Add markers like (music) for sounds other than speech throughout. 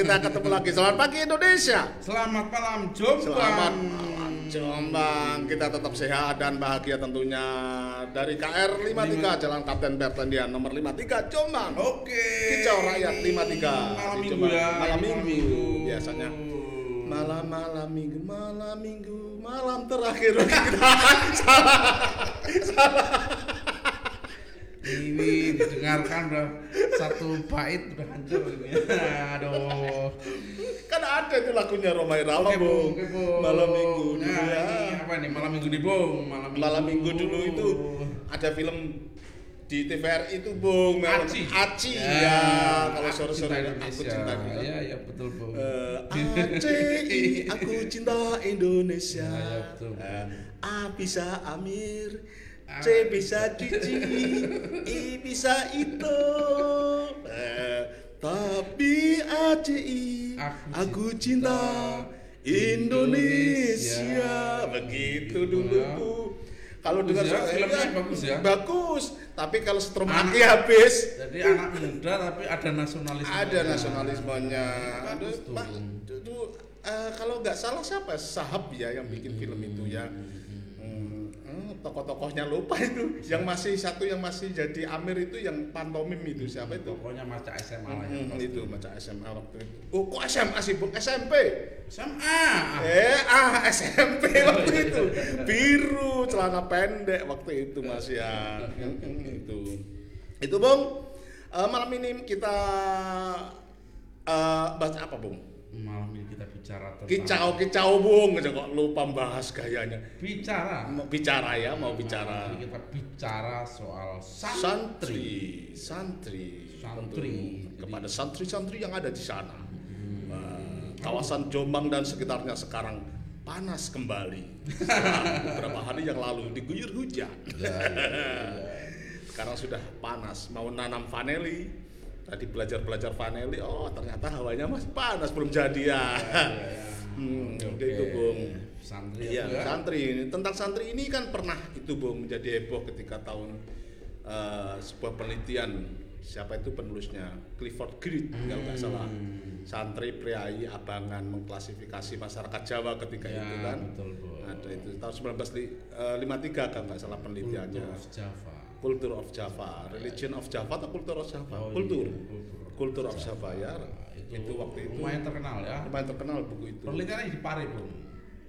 kita ketemu lagi. Selamat pagi Indonesia. Selamat malam Jombang. Selamat malam Jombang. Kita tetap sehat dan bahagia tentunya dari KR 53 Jalan Kapten Bertendian nomor 53 Jombang. Oke. Kicau rakyat 53 Malam di minggu ya. Malam minggu biasanya. Malam malam minggu malam minggu malam terakhir kita (laughs) salah salah Ini didengarkan udah satu bait udah hancur ini. Aduh. kan ada itu lagunya Romai Rama Oke, Bung. Oke, Bung. malam minggu dulu Nah, ya ini apa nih? Malam minggu nih, Bung. Malam minggu. malam minggu dulu itu ada film di TVRI itu Bung Aci. Aci ya, kalau Aku sore-sore cinta aku Indonesia. cinta Indonesia. Iya, iya betul, Bung. Eh, ACI aku cinta Indonesia (laughs) Ya, ya, betul. Eh, A bisa Amir Ah. C bisa Cici I bisa itu Eh, tapi ACI Aku aku, cinta Indonesia Indonesia. begitu dulu Ya. tuh kalau dengar ya, suara- filmnya ya, bagus ya. bagus tapi kalau setrum aki habis Jadi anak muda tapi ada nasionalisme. ada nasionalismenya. Pak, itu, eh, kalau nggak salah siapa sahab ya yang bikin film itu ya hmm, tokoh-tokohnya lupa itu yang masih satu yang masih jadi Amir itu yang pantomim itu siapa itu Pokoknya maca SMA lah ya. Hmm, pasti. itu macam SMA waktu itu oh kok SMA sih Bung? SMP SMA. eh ah SMP (laughs) waktu itu biru celana pendek waktu itu mas ya Hmm, itu itu bung Eh, malam ini kita eh bahas apa bung Malam ini kita bicara tentang kicau kicau bung. Aja kok lupa bahas gayanya. Bicara. mau bicara ya mau bicara. Kita bicara soal santri. santri santri. Santri. Kepada santri-santri yang ada di sana. Eh, kawasan Jombang dan sekitarnya sekarang panas kembali. (laughs) Beberapa hari yang lalu diguyur hujan. Ya, (laughs) sekarang sudah panas. Mau nanam vanili tadi belajar belajar vanili oh ternyata hawanya masih panas belum jadi (laughs) ya hmm, Oke, itu bung. Santri Iya, ya. santri ini. Tentang santri ini kan pernah itu bung menjadi heboh ketika tahun eh, sebuah penelitian. Siapa itu penulisnya? Clifford Greed kalau nggak salah. Hmm. santri priai abangan mengklasifikasi masyarakat Jawa ketika Ya, itu kan. betul, ada itu. Tahun 1953 kan nggak salah penelitiannya. Java. Culture of Java, Religion of Java atau Culture of Java? Oh, Kultur, iya, kultur. Culture of Java ya. Itu, Itu waktu itu lumayan terkenal ya. lumayan terkenal buku itu. Penelitiannya di Pare, Bung.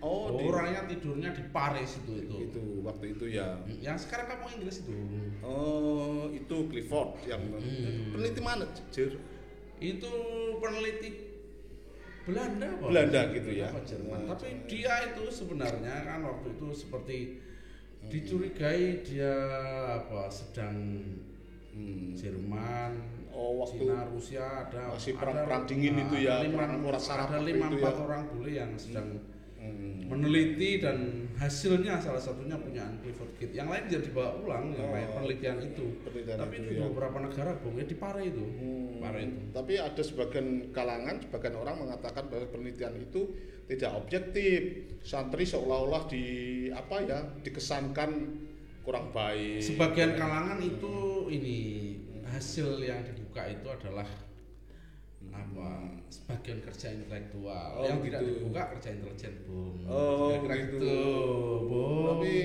Oh, di- Orangnya tidurnya di Paris itu itu. itu waktu itu ya. Yang sekarang kamu Inggris itu. Oh, itu Clifford yang Hmm. peneliti mana, Jir? Itu peneliti Belanda apa? Belanda gitu ya. Jerman. Tapi dia itu sebenarnya kan waktu itu seperti dicurigai dia apa sedang Hmm. Jerman, Oh, waktu Cina, Rusia ada masih ada- perang-perang dingin nah, itu ada ya, lima, perang Sarap ada lima empat ya. orang bule yang sedang Hmm. Meneliti dan hasilnya salah satunya punya Clifford. Yang lain tidak dibawa ulang, yang Oh, lain penelitian itu. penelitian Tapi itu ya. beberapa negara bung ya di Pare itu, Hmm. Pare itu. Tapi ada sebagian kalangan, sebagian orang mengatakan bahwa penelitian itu tidak objektif. Santri seolah-olah di apa ya, dikesankan kurang baik. Sebagian kalangan itu ini hasil yang dibuka itu adalah apa sebagian kerja intelektual Oh, yang tidak gitu. dibuka kerja intelijen bung Oh, Kira-kira gitu. gitu, bung Tapi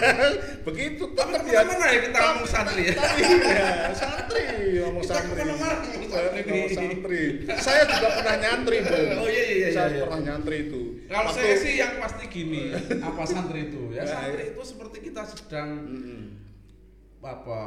(laughs) begitu tapi tetap ya. ke mana ya kita ngomong santri ya Tapi ya, santri ngomong santri. ngomong Saya santri. Saya juga pernah nyantri, Bung. Oh, iya, iya, iya, Saya iya. pernah nyantri itu. kalau Waktu- saya sih yang pasti gini apa santri itu ya Ya, santri ya. itu seperti kita sedang apa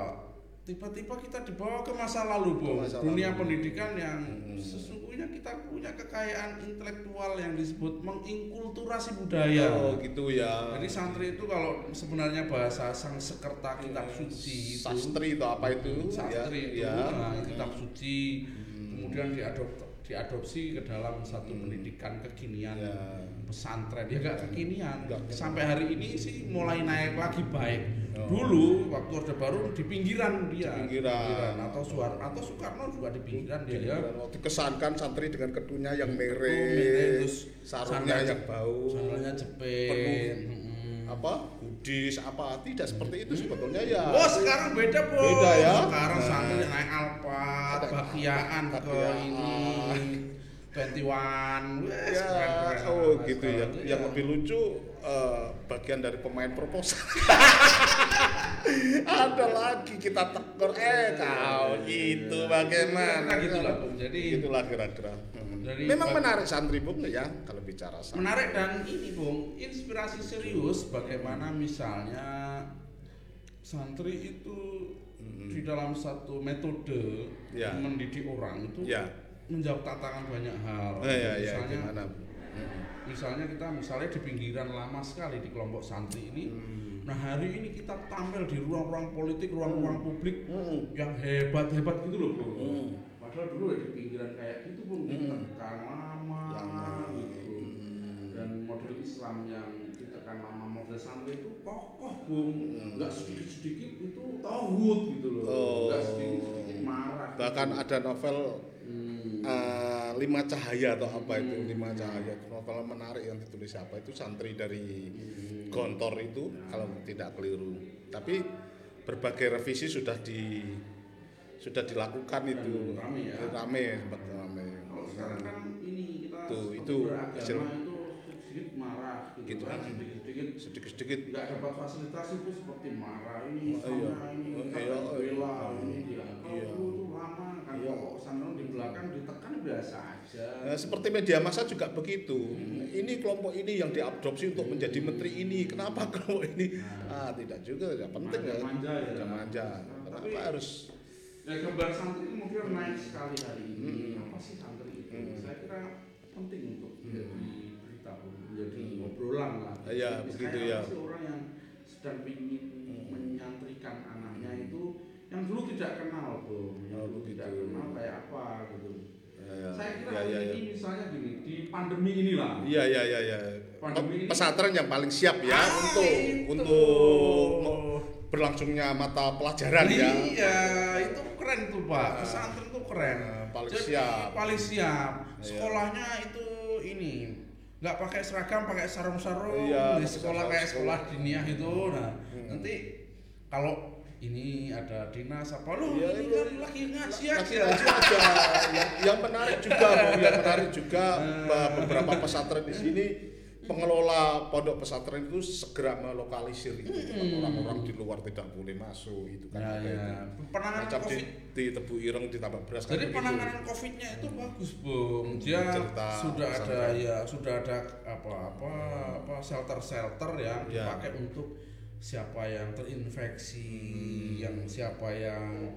tiba-tiba kita dibawa ke masa lalu masa dunia lalu. pendidikan yang Hmm. sesungguhnya kita punya kekayaan intelektual yang disebut menginkulturasi budaya Oh, gitu ya. jadi santri itu kalau sebenarnya bahasa sang sekerta kitab suci itu Sastri itu apa itu? santri ya, itu ya. nah, kitab suci kemudian diadop- diadopsi ke dalam satu pendidikan kekinian Ya. Pesantren ya gak kekinian kekinian. sampai hari ini sih mulai naik lagi baik Oh. dulu waktu orde baru di pinggiran dia Di pinggiran. atau Suar atau Soekarno juga di pinggiran dia ya dikesankan santri dengan ketunya yang terus sarungnya yang bau, sandalnya jepit Penuh. apa, kudis, apa tidak seperti itu sebetulnya ya. Oh sekarang beda bos. Beda ya? Sekarang Nah. santri naik alpat, bagian ke ini 21 wes Ya, keren-keren oh anak gitu ya. Yang Iya. lebih lucu eh, bagian dari pemain proposal. (laughs) Ada lagi kita tegur, eh kau gitu bagaimana? Nah, gitu lah, Bung. Jadi Itulah kira-kira. Hmm. Memang menarik santri bung ya kalau bicara santri. menarik dan ini Bung, inspirasi serius bagaimana misalnya santri itu di dalam satu metode Ya. mendidik orang itu Ya. Menjawab tantangan banyak hal. Eh, ya, ya, misalnya gimana? Hmm. misalnya kita misalnya di pinggiran lama sekali di kelompok santri ini Hmm. nah hari ini kita tampil di ruang-ruang politik ruang-ruang publik Hmm. yang hebat-hebat gitu loh bro Hmm. padahal dulu ya di pinggiran kayak gitu pun Hmm. ditekan lama Lama. gitu Hmm. dan model Islam yang ditekan lama model santri itu kokoh bung Hmm. nggak sedikit-sedikit itu tauhid gitu loh Oh. nggak sedikit-sedikit marah Bahkan gitu. ada novel Eh, lima cahaya atau apa itu lima cahaya itu novel menarik yang ditulis siapa itu santri dari Gontor itu kalau tidak keliru tapi berbagai revisi sudah di sudah dilakukan itu rame ya. rame sempat rame Kalau sekarang kan ini kita Tuh, itu hasil- itu sedikit marah gitu, Gitu kan kan. sedikit-sedikit sedikit-sedikit nggak dapat fasilitas itu seperti marah ini Oh, sama iya. ini Oh, iya, oh, bela iya. ini pokok pesantren di belakang ditekan biasa aja Nah, seperti media massa juga begitu. Ini kelompok ini yang diadopsi untuk menjadi menteri ini. Kenapa (laughs) kelompok ini? Ah, tidak juga, tidak penting ya. Manja-manja ya. Jangan manja. Tapi- Kenapa harus? ya gambar santri itu mungkin naik sekali hari ini Hmm. apa sih santri itu Hmm. saya kira penting untuk menjadi berita menjadi Hmm. obrolan lah Iya, begitu ya. orang yang sedang ingin Hmm. menyantrikan anaknya itu yang dulu tidak kenal bro yang Oh, dulu tidak begitu. kenal kayak apa gitu Ya, saya kira ya, ya, ya. ini misalnya gini di pandemi inilah Iya, iya, iya, iya. Pandemi ini- Pesantren yang paling siap ya Ah, untuk itu. untuk berlangsungnya mata pelajaran ya. Iya, itu keren tuh Pak. Ah. Pesantren tuh keren. Ah, paling Jadi, siap. Paling siap. Iya. Sekolahnya itu ini nggak pakai seragam, pakai sarung-sarung Iya, di sekolah kayak sekolah sekolah. diniah itu. Nah, Hmm. nanti kalau ini ada dinas apa lu Iya, ini iya. kan lagi ngaji Lagi aja. aja aja. yang, yang menarik juga, Bu, (laughs) yang menarik juga beberapa pesantren di sini pengelola pondok pesantren itu segera melokalisir itu orang-orang di luar tidak boleh masuk itu kan Ya, ada ya. itu. Penanganan Macam COVID di tebu ireng ditambah beras kan Jadi begitu. penanganan COVID-nya itu bagus, Bung. Dia Cerita sudah ada pesantren. ya, sudah ada apa apa apa shelter-shelter yang Ya. dipakai untuk siapa yang terinfeksi, yang siapa yang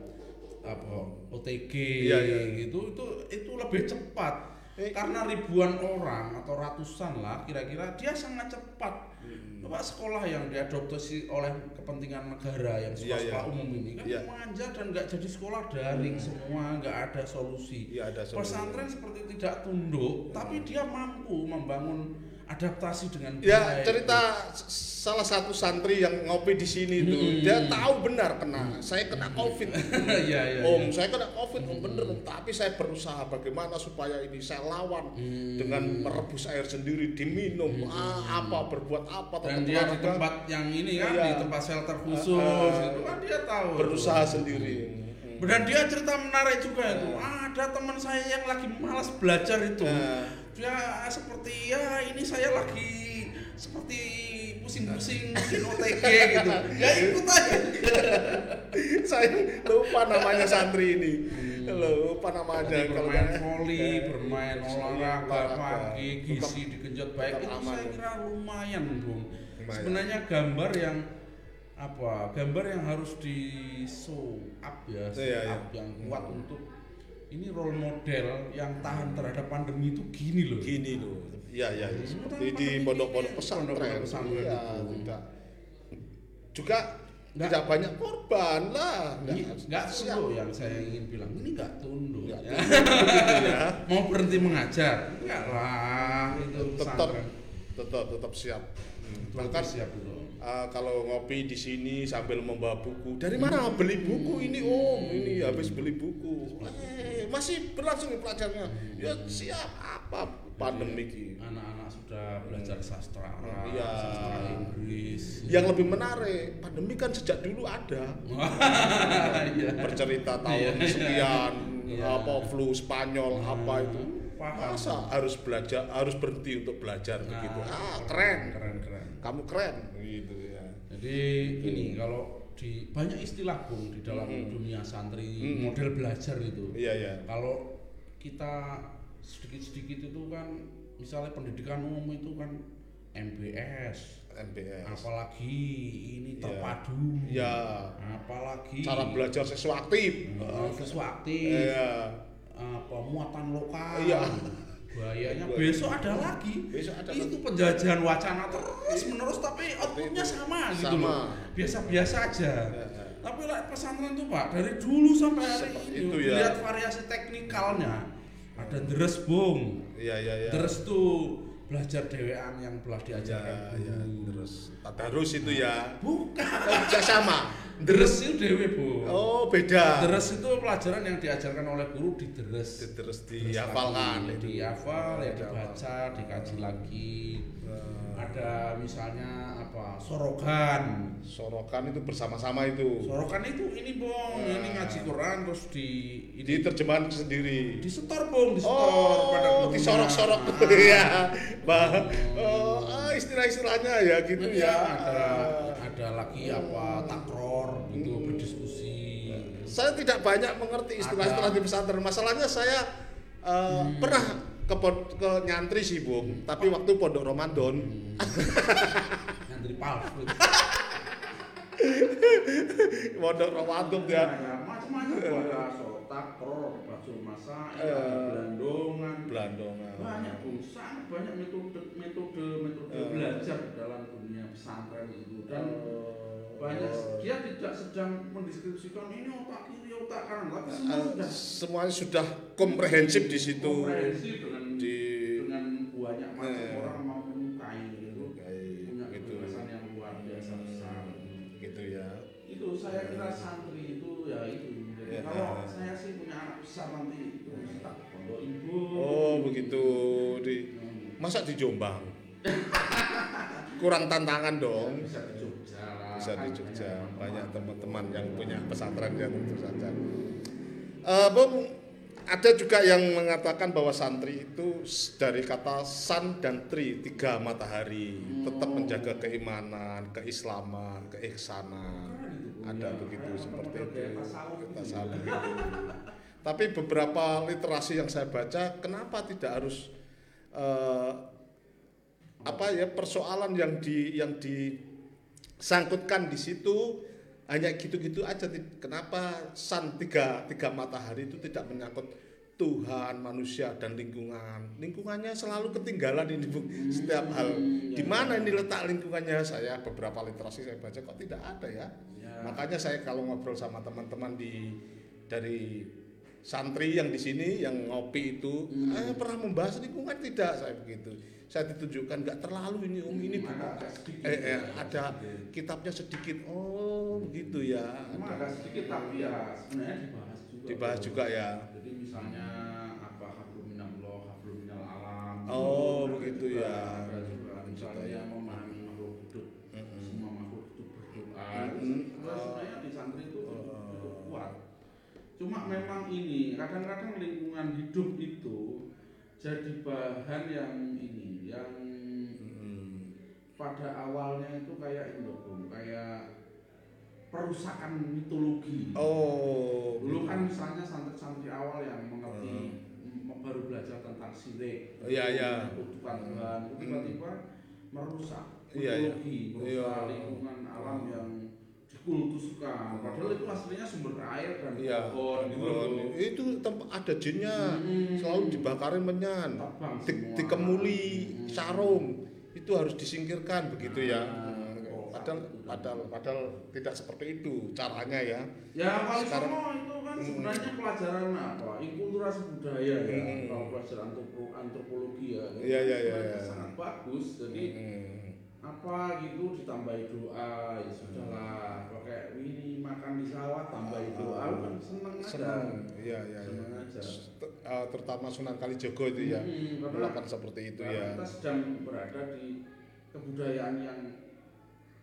apa OTG Iya, iya. gitu itu itu lebih cepat. Eh, Karena ribuan orang atau ratusan lah kira-kira dia sangat cepat. Hmm. Coba sekolah yang diadopsi oleh kepentingan negara yang Iya, sekolah iya. umum ini kan Iya. manja dan nggak jadi sekolah daring semua, nggak ada solusi. Iya ada solusi. Pesantren seperti tidak tunduk, tapi dia mampu membangun adaptasi dengan Ya baik. cerita salah satu santri yang ngopi di sini tuh, Hmm. dia tahu benar kena. Saya kena covid. (laughs) Iya, iya, Om, iya. saya kena covid, om bener om. Tapi saya berusaha bagaimana supaya ini saya lawan Hmm. dengan merebus air sendiri, diminum, ah, apa berbuat apa, dan dia di tempat yang ini kan Iya. di tempat shelter khusus Ah, ah. itu kan dia tahu. berusaha sendiri. Dan dia cerita menarik juga itu. ada teman saya yang lagi malas belajar itu. Nah. Dia seperti ya ini saya lagi seperti pusing-pusing bikin OTG gitu. Ya ikut aja. (laughs) saya lupa namanya santri ini. Lupa namanya. Jadi Kalau bermain voli, Eh, bermain iya, olahraga pagi, gizi digenjot baik itu saya kira lumayan, Bung. Sebenarnya gambar yang apa? Gambar yang harus di show up ya, show Iya, iya. up yang kuat untuk ini role model yang tahan terhadap pandemi itu gini loh. gini loh. Ya ya, ya. seperti di pondok pondok-pondok pesantren. pondok-pondok pesantren Iya, itu. tidak. Juga Nggak. tidak banyak korban lah. Nggak tunduk yang saya ingin bilang. Ini nggak tunduk. Nggak ya. Gitu ya. (laughs) Mau berhenti mengajar? Enggak lah. Itu Tetap pesantren. tetap tetap siap. Hmm. Bahkan siap itu. Uh, kalau ngopi di sini sambil membawa buku. Dari mana beli buku ini Om? Ini habis beli buku. Eh, masih berlangsung nih pelajarnya. Ya siap apa pandemi ini. Anak-anak sudah belajar sastra Iya. sastra Inggris. Yang lebih menarik, pandemi kan sejak dulu ada. (laughs) Iya. Bercerita Iya, tahun iya. sekian, Iya. apa flu Spanyol, apa itu. Paham. Masa harus belajar, harus berhenti untuk belajar Nah, begitu? Ah, keren. keren keren. Kamu keren. Gitu ya. Jadi ini kalau di banyak istilah bung di dalam Mm. dunia santri Mm. model belajar itu. Iya, iya. Kalau kita sedikit-sedikit itu kan misalnya pendidikan umum itu kan MBS, MBS. apalagi ini Iya. terpadu, Ya, apalagi cara belajar sesuatu aktif. eh, sesuatu, Iya. apa muatan lokal. Iya. Bahayanya Bahaya. besok ada lagi. Besok ada itu penjajahan wacana terus menerus tapi outputnya sama, gitu Sama. loh. Biasa-biasa aja. Ya, ya. Tapi lah pesantren tuh pak dari dulu sampai hari Seperti ini itu ya. lihat variasi teknikalnya ada deres bung, Iya, iya, iya. deres tuh belajar dewean yang belah Ya, diajarkan ya, guru. terus tadarus itu ya. Bukan, Oh, sama. (laughs) deres itu dewe bu. Oh, beda. Deres itu pelajaran yang diajarkan oleh guru di deres. Terus Deres dihafalkan lagi, itu. dihafal ya dibaca dikaji lagi Eh, ada misalnya apa sorogan Sorokan itu bersama-sama itu. sorogan itu ini bong Ah. ini ngaji Quran terus di ini Di terjemahan sendiri. di setor bong di setor Oh, pada disorok-sorok Ah. (laughs) Iya. Bah. Oh, ah, istilah-istilahnya ya gitu Iya, ya. ada ada lagi apa takror gitu Hmm. berdiskusi Saya tidak banyak mengerti istilah-istilah di pesantren. Masalahnya saya eh, Hmm. pernah ke, ke nyantri sih, Bung. Tapi waktu pondok Ramadan, yang dari palsu (laughs) pondok Ramadan ya. ya, macam-macam sorok takror basul masa Eh. belandongan Belandongan. banyak bung sangat banyak metode metode metode Eh. belajar dalam pesantren itu dan Eh, banyak dia tidak sedang mendeskripsikan ini otak kiri otak kanan tapi eh, semua sudah semuanya sudah komprehensif di situ. komprehensif dengan Di dengan banyak macam Eh. orang mau menyukai itu Kayak punya gitu. kebebasan yang luar biasa besar Gitu ya. itu saya kira santri itu ya itu Ya. kalau saya sih punya anak besar nanti itu tak pondok ibu Oh, begitu. Di Hmm. masa di Jombang? Kurang tantangan dong. bisa di Jogja bisa di Kan Jogja banyak teman-teman. yang punya pesantren ya tentu saja. Eh, Bung, ada juga yang mengatakan bahwa santri itu dari kata san dan tri tiga matahari tetap Hmm. menjaga keimanan, keislaman, Bu. Ada Ya, begitu seperti itu. Tasawuf gitu. Tapi beberapa literasi yang saya baca, kenapa tidak harus eh, apa ya persoalan yang di yang disangkutkan di situ hanya gitu-gitu aja. Kenapa san tiga tiga matahari itu tidak menyangkut Tuhan manusia dan lingkungan? Lingkungannya selalu ketinggalan ini Bu. setiap hal. Di mana ini letak lingkungannya? Saya beberapa literasi saya baca kok tidak ada ya? Ya. makanya saya kalau ngobrol sama teman-teman di dari santri yang di sini yang ngopi itu eh, pernah membahas lingkungan? Tidak saya begitu saya ditunjukkan nggak terlalu ini om ini Hmm, buku agak sedikit. eh, eh, ada kitabnya sedikit oh begitu ya Cuma agak sedikit tapi ya sebenarnya dibahas juga. dibahas juga ya Jadi misalnya apa hablum minallah, hablum minal alam. Oh, Ada begitu ya. Ada juga misalnya ya. memahami makhluk hidup. Semua makhluk hidup berdoa. Sebenarnya di santri itu Oh. kuat. Cuma memang ini kadang-kadang lingkungan hidup itu jadi bahan yang ini yang Mm-mm. pada awalnya itu kayak Bung, kayak perusakan mitologi. oh Dulu kan misalnya santri-santri awal yang mengerti m- baru belajar tentang sirik, Iya, iya. kutukan Tuhan, Hmm. tiba-tiba merusak Iya, iya. mitologi, merusak Iya. lingkungan alam yang dikultuskan. Padahal itu aslinya sumber air dan iya pohon gitu loh. itu tempat ada jinnya Hmm. selalu dibakarin menyan di, semua. dikemuli Hmm. sarung itu harus disingkirkan begitu ya Nah, oh, padahal padahal padahal tidak seperti itu caranya ya Ya Wali Sekarang- Songo itu kan Hmm. sebenarnya pelajaran apa? Inkulturasi budaya ya, Hmm. kalau pelajaran antropo- antropologi ya. Iya, iya, iya, iya. Sangat bagus. Jadi Hmm. Apa gitu ditambahi doa ya sudahlah pakai ini makan di sawah tambahi Ah, doa ah. kan seneng aja senang iya iya iya. Senang aja. Ter- eh, terutama Sunan Kalijogo itu ya Hmm, karena- melakukan seperti itu ya kita sedang berada di kebudayaan yang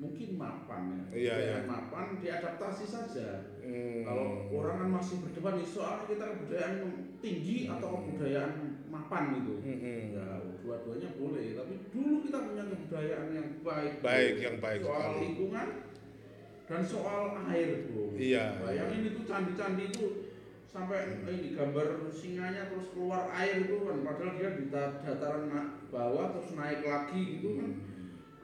mungkin mapan ya. Iya, iya. mapan diadaptasi saja. Hmm. Kalau orang kan masih berdebat nih soal kita kebudayaan tinggi atau kebudayaan mapan gitu. Mm-mm. Ya dua-duanya boleh, tapi dulu kita punya kebudayaan yang baik. Baik, yang baik soal sekali. lingkungan dan soal air, bro. Iya. Bayangin itu candi-candi itu sampai ini gambar singanya terus keluar air itu kan padahal dia di da- dataran bawah terus naik lagi gitu kan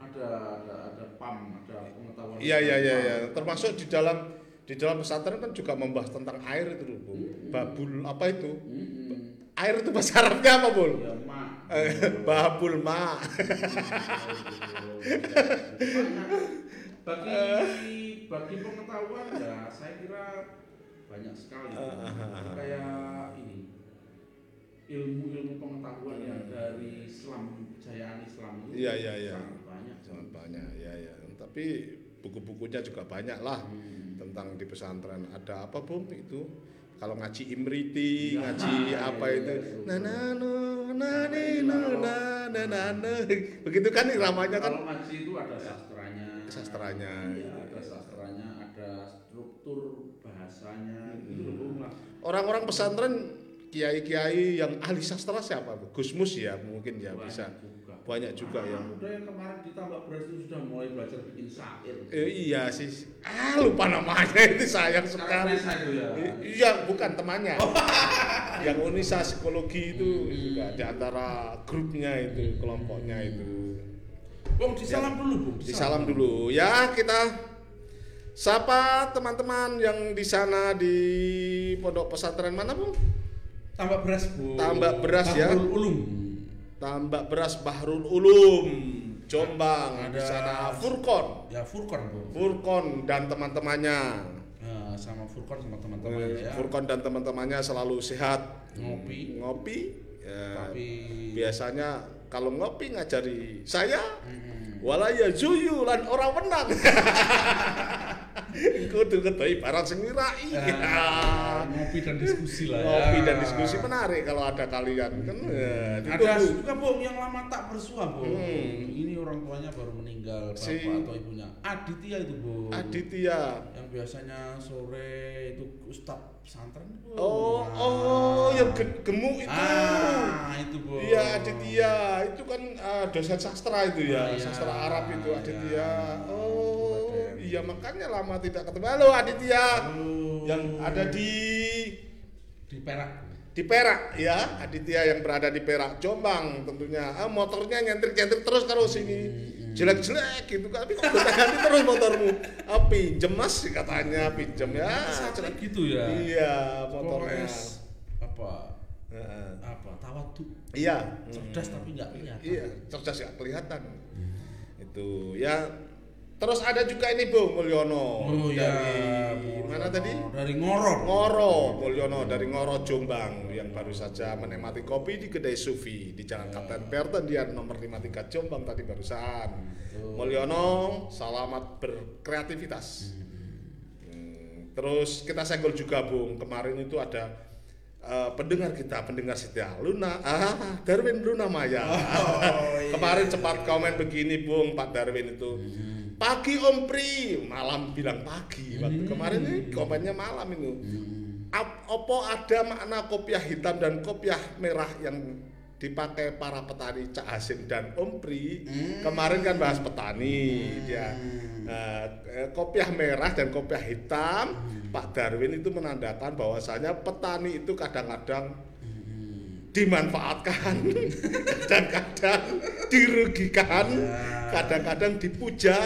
ada ada ada pam ada pengetahuan Iya iya iya iya. Termasuk di dalam di dalam pesantren kan juga membahas tentang air itu loh, Bu. Hmm. Babul apa itu? Mm-mm. Air itu bahasa Arabnya apa, Bul? ya Eh, (laughs) Babul ma. (laughs) bagi bagi pengetahuan ya saya kira banyak sekali Ah, (laughs) kayak ini ilmu-ilmu pengetahuan yang dari Islam kejayaan Islam itu Iya, iya, iya. Sangat banyak ya ya. Tapi buku-bukunya juga banyak lah Hmm. tentang di pesantren. Ada apa, Bung? Itu kalau ngaji imriti, Ya, ngaji apa iya, itu? iya, Na na no na no na na na na. Begitu kan iramanya kan kalau ngaji itu ada sastranya sastranya. Iya, ada sastranya ada struktur bahasanya Hmm. loh. Orang-orang pesantren kiai-kiai yang ahli sastra siapa? Bu? Gusmus ya mungkin ya bisa. Banyak juga ya. Anak muda yang kemarin ditambah beras itu sudah mulai belajar bikin syair Eh, iya sih. Ah lupa namanya (laughs) itu sayang sekali. Ya Iya, bukan temannya. (laughs) yang Unisa psikologi itu juga di antara grupnya itu, kelompoknya itu. Bung disalam dulu Bung Disalam dulu. Ya, kita sapa teman-teman yang di sana di pondok pesantren mana, Bung? tambah beras Bu Tambah beras ya. Ulum Tambak beras Bahrul Ulum, Jombang. Di Ada- sana Furkon. ya Furkon Bu Furkon dan teman-temannya. Nah, sama Furkon sama teman-teman ya Furkon dan teman-temannya selalu sehat. ngopi Ngopi. Ya, tapi biasanya kalau ngopi ngajari saya Mm-mm. Walaya juyu lan orang menang (laughs) kudu ketoi barang sing mirai Ah, ngopi dan diskusi lah ya. ngopi dan diskusi menarik kalau ada kalian kan ya, Ada juga Bung yang lama tak bersua Bung. Hmm. Ini orang tuanya baru meninggal bapak Si- atau ibunya. Aditya itu Bung. Aditya Yang biasanya sore itu ustadz pesantren Bung. oh Nah. oh yang ge- gemuk itu Ah, itu Bung. Iya Aditya itu kan ah, dosen sastra itu ya Ah, iya. sastra Arab itu Aditya. Iya. oh Raden. iya makanya lama tidak ketemu. Halo Aditya. Halo. yang ada di di Perak. di Perak ya. Aditya yang berada di Perak. Jombang tentunya. Ah, motornya nyentrik nyentrik terus karo sini. Jelek jelek gitu kan. Tapi kok ganti terus motormu? Ah, pinjem mas katanya. Pinjem ya. Jelek. gitu ya. iya motornya. apa? Heeh. apa? Tawadu. Iya. Cerdas tapi nggak kelihatan. iya cerdas ya kelihatan itu ya terus ada juga ini Bu Mulyono Oh ya, dari mana tadi Dari Ngoro. Ngoro, Mulyono dari Ngoro Jombang yang baru saja menikmati kopi di kedai Sufi di Jalan Kapten Pertendian nomor 53 Jombang tadi barusan. Betul. Mulyono, selamat berkreativitas. Hmm, Terus kita senggol juga Bung, kemarin itu ada eh, pendengar kita, pendengar setia Luna, ah Darwin Luna Maya. iya. (laughs) kemarin cepat komen begini Bung, Pak Darwin itu. Pagi Om Pri, malam bilang pagi. Waktu kemarin ini komennya malam itu. Ap- Opo ada makna kopiah hitam dan kopiah merah yang dipakai para petani Cak Hasim dan Om Pri. Kemarin kan bahas petani dia. Nah, eh, kopiah merah dan kopiah hitam, Pak Darwin itu menandakan bahwasanya petani itu kadang-kadang dimanfaatkan, (laughs) kadang-kadang dirugikan, kadang-kadang dipuja,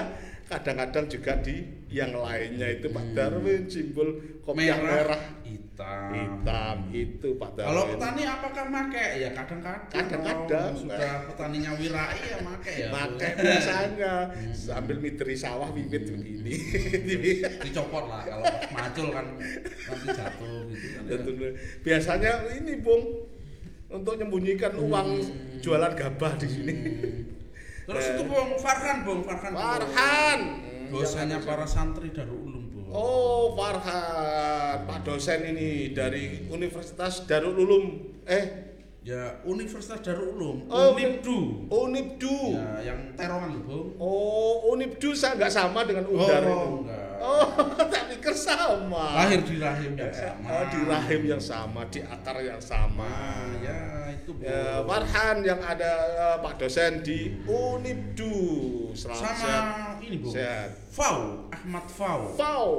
kadang-kadang juga di yang lainnya itu Pak Darwin simbol kopiah merah, hitam. hitam itu Pak Darwin. Kalau petani apakah make? Ya kadang-kadang. Kadang-kadang. Sudah petaninya wirai ya make ya. Pakai biasanya sambil mitri sawah bibit begini. Dicopot lah kalau macul kan nanti jatuh gitu kan. ya. Biasanya ini Bung untuk menyembunyikan uang jualan gabah di sini. Terus itu Bung Farhan, Bung Farhan. Bung. Dosennya para santri Darul Ulum, Bung. Oh, Farhan, Pak dosen ini dari Universitas Darul Ulum. Eh, Ya Universitas Darul Ulum, Oh, Unibdu. Unibdu. Ya, yang terongan Bung. Oh, Unibdu saya nggak sama dengan Undar itu. enggak. Oh, (laughs) tak pikir sama. Lahir di rahim yang sama. Oh, di rahim yang sama, di akar yang sama. Ah, ya itu Bung. Ya, Farhan yang ada eh, Pak dosen di Unibdu. Selamat Sama sehat. ini Bung. Sehat. Fau, Ahmad Fau. Fau.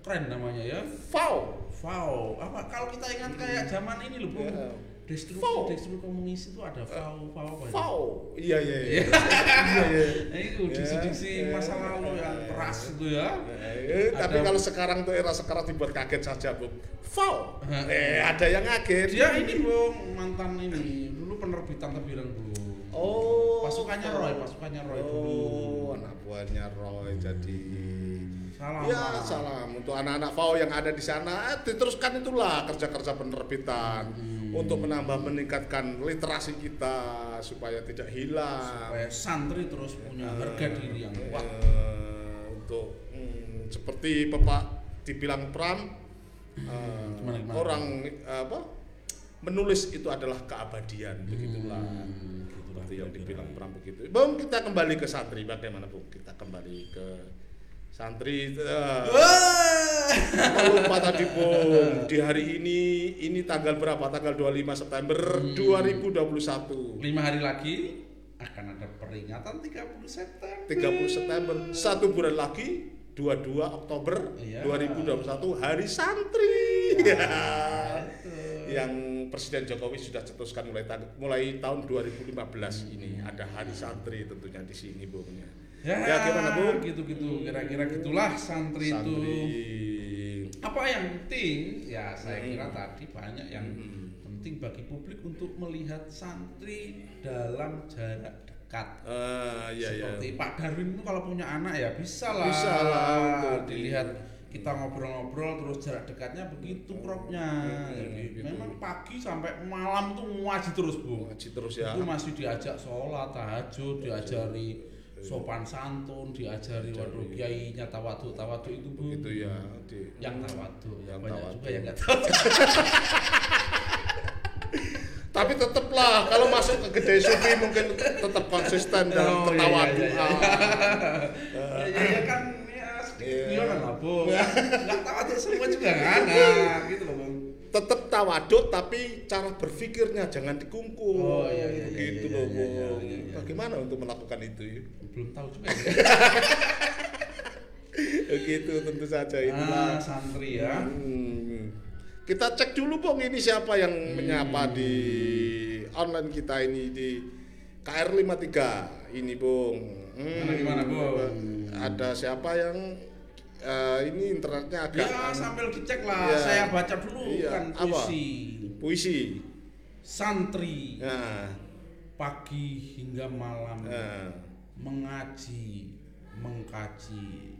Keren namanya ya. Fau. Fau. Apa kalau kita ingat kayak zaman ini loh, Bung. Ya. Distro, Fau. distro komunis itu ada Fau, Fau apa ya? Fau. Iya, iya, iya. Iya, iya. Nah, itu Ya, diksi-diksi ya, masa lalu yang ya. keras itu ya. Eh, tapi Ada- kalau sekarang tuh era sekarang dibuat kaget saja, Bu. Fau. Eh, ada yang kaget. Dia ini Bung, mantan ini. Dulu penerbitan tebiran Bung. Oh. Pasukannya Roy, pasukannya Roy dulu. Oh, anak buahnya Roy jadi. Salam. Ya, salam untuk anak-anak FAO yang ada di sana. Eh, Diteruskan itulah kerja-kerja penerbitan Hmm. untuk menambah meningkatkan literasi kita supaya tidak hilang. Supaya santri terus punya harga diri yang kuat. Eh, untuk hmm, seperti Bapak dibilang Pram eh, Gimana, gimana? orang eh, apa menulis itu adalah keabadian begitulah Hmm, gitulah seperti yang dibilang Pram begitu. Bung kita kembali ke santri. Bagaimana Bung kita kembali ke santri. Apa lupa (laughs) tadi Bung di hari ini ini tanggal berapa? Tanggal 25 September Hmm. 2021 Lima hari lagi akan ada peringatan 30 September. 30 September. Satu bulan lagi 22 Oktober Iya. 2021 Hari Santri ya. Itu. yang Presiden Jokowi sudah cetuskan mulai ta- mulai tahun 2015 ini ada Hari Santri tentunya di sini Bung ya. Ya, Ya, gimana, Bung? Gitu-gitu, kira-kira gitulah santri, Santri. itu. Apa yang penting? Ya, saya Hmm. kira tadi banyak yang Hmm. penting bagi publik untuk melihat santri dalam jarak dekat. Ah, iya ya. Seperti Pak Darwin itu kalau punya anak ya bisa lah. Bisa lah untuk di- dilihat kita ngobrol-ngobrol terus jarak dekatnya begitu cropnya. Hmm, Jadi gitu. memang pagi sampai malam tuh ngaji terus bu. Ngaji terus ya. Itu masih diajak sholat, tahajud, diajari sopan santun, diajari waduh kiainya tawadu tawadu itu bu. Begitu ya. Di, Yang tawadu, Yang banyak tawadu. juga yang nggak tahu. (laughs) Tapi tetaplah kalau masuk ke gede sufi mungkin tetap konsisten dalam Oh, iya, ketawaduan. iya, Ya, ya, ya kan ya sedikit Iya. guyonan lah bu. Nggak tawadu semua juga kan, nah, gitu loh bang. tetap tawaduk tapi cara berpikirnya jangan dikungkung Oh, iya, iya, iya, gitu iya, loh iya, iya, iya, iya. bagaimana untuk melakukan itu ya? Belum tahu juga. Ya. (laughs) gitu tentu saja itulah ah, santri ya. Hmm. Kita cek dulu Bung ini siapa yang Hmm. menyapa di online kita ini di KR53 ini Bung Hmm. Gimana, gimana, Bung? ada siapa yang eh, ini internetnya agak Ya sambil dicek lah, Iya. saya baca dulu Iya, kan apa? puisi. puisi Santri nah, pagi hingga malam nah. mengaji, mengkaji.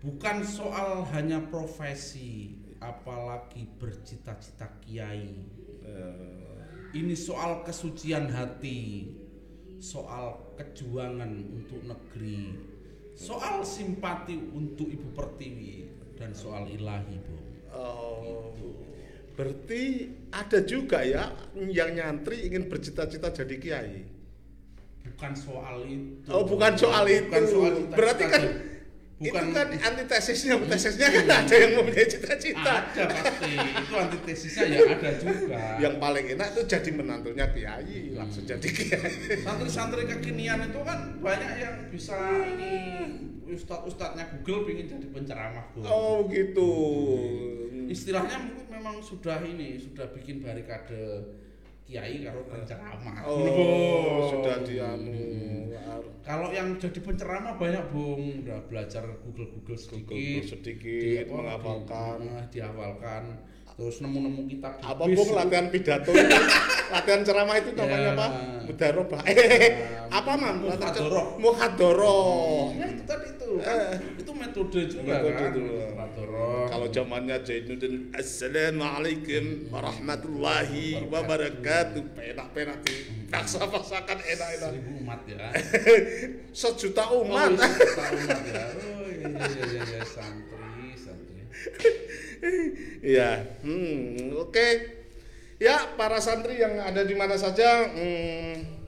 Bukan soal hanya profesi, apalagi bercita-cita kiai. eh, Ini soal kesucian hati, soal kejuangan untuk negeri, soal simpati untuk Ibu Pertiwi, dan soal ilahi, Bu. Oh, berarti ada juga ya yang nyantri ingin bercita-cita jadi kiai. Bukan soal itu. Oh, bukan soal itu. Bukan soal cita-cita. Berarti kan bukan itu kan antitesisnya, tesisnya kan ada yang mempunyai cita-cita. ada pasti. Itu antitesisnya ya ada juga. Yang paling enak itu jadi menantunya kiai, langsung jadi kiai. santri-santri kekinian itu kan banyak yang bisa ini ustadz-ustadznya Google pengen jadi penceramah Bu. Oh, gitu. Istilahnya mungkin memang sudah ini sudah bikin barikade kiai karo penceramah. Oh, Bu. sudah dianu. Kalau yang jadi penceramah banyak bung, udah belajar Google Google sedikit, Google sedikit, di- apa, menghafalkan. di- dihafalkan, terus nemu-nemu kitab di apa bis. bung latihan pidato (laughs) itu latihan ceramah itu namanya Ya. (laughs) apa mudarobah eh apa mam Muhadoroh. muhadoroh Ya itu tadi itu, Eh. kan, itu metode juga Metode kan. itu. Muhadoroh. kalau zamannya Zainuddin assalamualaikum warahmatullahi wabarakatuh penak-penak di paksa-paksakan enak-enak seribu umat ya. (laughs) sejuta Oh, umat iya, juta umat ya. Oh iya iya iya, iya. santri santri. Iya, hmm, oke. Ya, para santri yang ada di mana saja, hmm,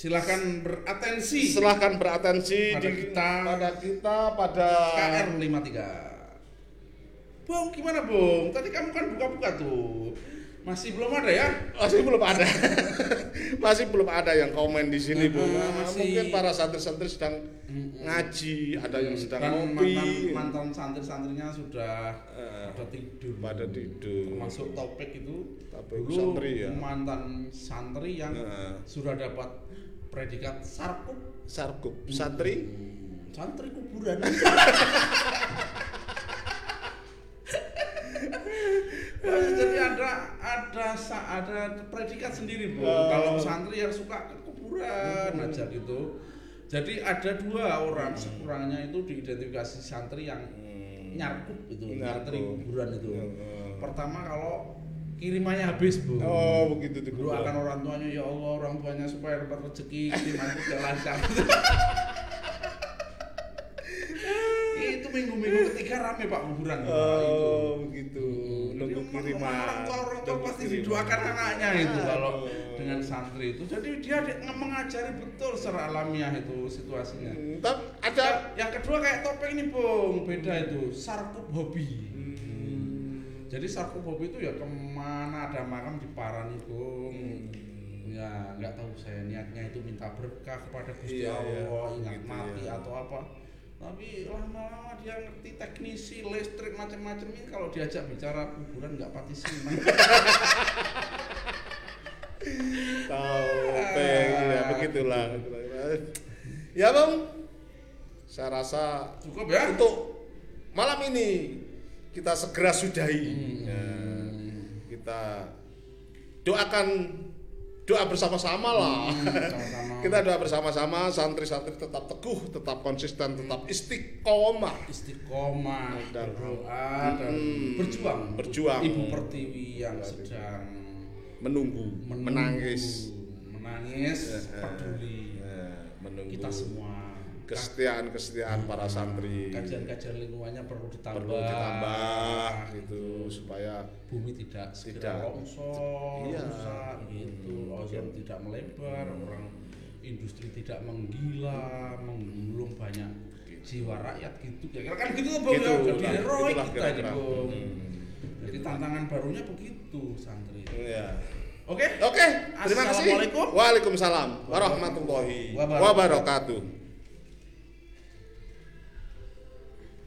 Silahkan beratensi silahkan beratensi Pada di kita. pada kita pada KR 53 Bung, gimana Bung? Tadi kamu kan buka-buka tuh Masih belum ada ya? masih belum ada. (laughs) Masih belum ada yang komen di sini bu. Uh, Nah, masih- mungkin para santri-santri sedang ngaji ada yang sedang Dan ngopi. mantan, mantan santri-santrinya sudah Eh, pada tidur. pada tidur. Termasuk topik itu Topik Dulu santri ya. mantan santri yang Eh. sudah dapat predikat sarkup. Sarkup. Santri? Santri kuburan (laughs) (laughs) Jadi ada ada ada predikat sendiri bu. Oh. Kalau santri yang suka ke kuburan Hmm. aja gitu. Jadi ada dua orang sekurangnya itu diidentifikasi santri yang nyarkup itu, Nyarkup. kuburan itu. Hmm. Pertama kalau kirimannya habis bu. oh begitu tuh Doakan orang tuanya ya Allah orang tuanya supaya dapat rezeki kirimanku lancar. (laughs) minggu-minggu ketiga rame pak kuburan oh begitu Jadi nunggu kiriman orang tua pasti didoakan anaknya itu kalau dengan santri itu. Jadi dia di- mengajari betul secara alamiah itu situasinya. Hmm, tapi ada Yang, yang kedua kayak topeng ini bung beda itu sarkup hobi. Hmm. Jadi sarkup hobi itu ya ke mana ada makam di Parani bung. Hmm. Ya nggak tahu saya niatnya itu minta berkah kepada Gusti Iya, iya. Allah, ingat Gitu, mati ya. atau apa. Tapi lama-lama dia ngerti teknisi listrik macam-macam ini kalau diajak bicara kuburan nggak pati senang. Topeng ya begitulah. Ya bang, saya rasa Cukup ya? untuk malam ini kita segera sudahi. Hmm. Ya, kita doakan doa bersama-sama lah. (laughs) Sama-sama. kita doa bersama-sama santri-santri tetap teguh, tetap konsisten, tetap istiqomah. istiqomah Dan- berdoa dan Hmm. berjuang Berjuang. ibu pertiwi yang sedang Menunggu, menunggu, menangis, menangis Eh, eh. peduli Ya, menunggu kita semua kesetiaan-kesetiaan para santri. kajian-kajian lingkungannya perlu ditambah perlu ditambah gitu supaya bumi tidak Tidak. longsor Iya. rusak gitu ozon tidak melebar orang industri tidak menggila menggulung banyak jiwa rakyat gitu kira-kira kan gitu Bung, gitu ya jadi heroik kita kira-kira. ini Bung. Hmm. jadi tantangan barunya begitu santri Ya. oke Oke, terima kasih. Waalaikumsalam warahmatullahi wabarakatuh.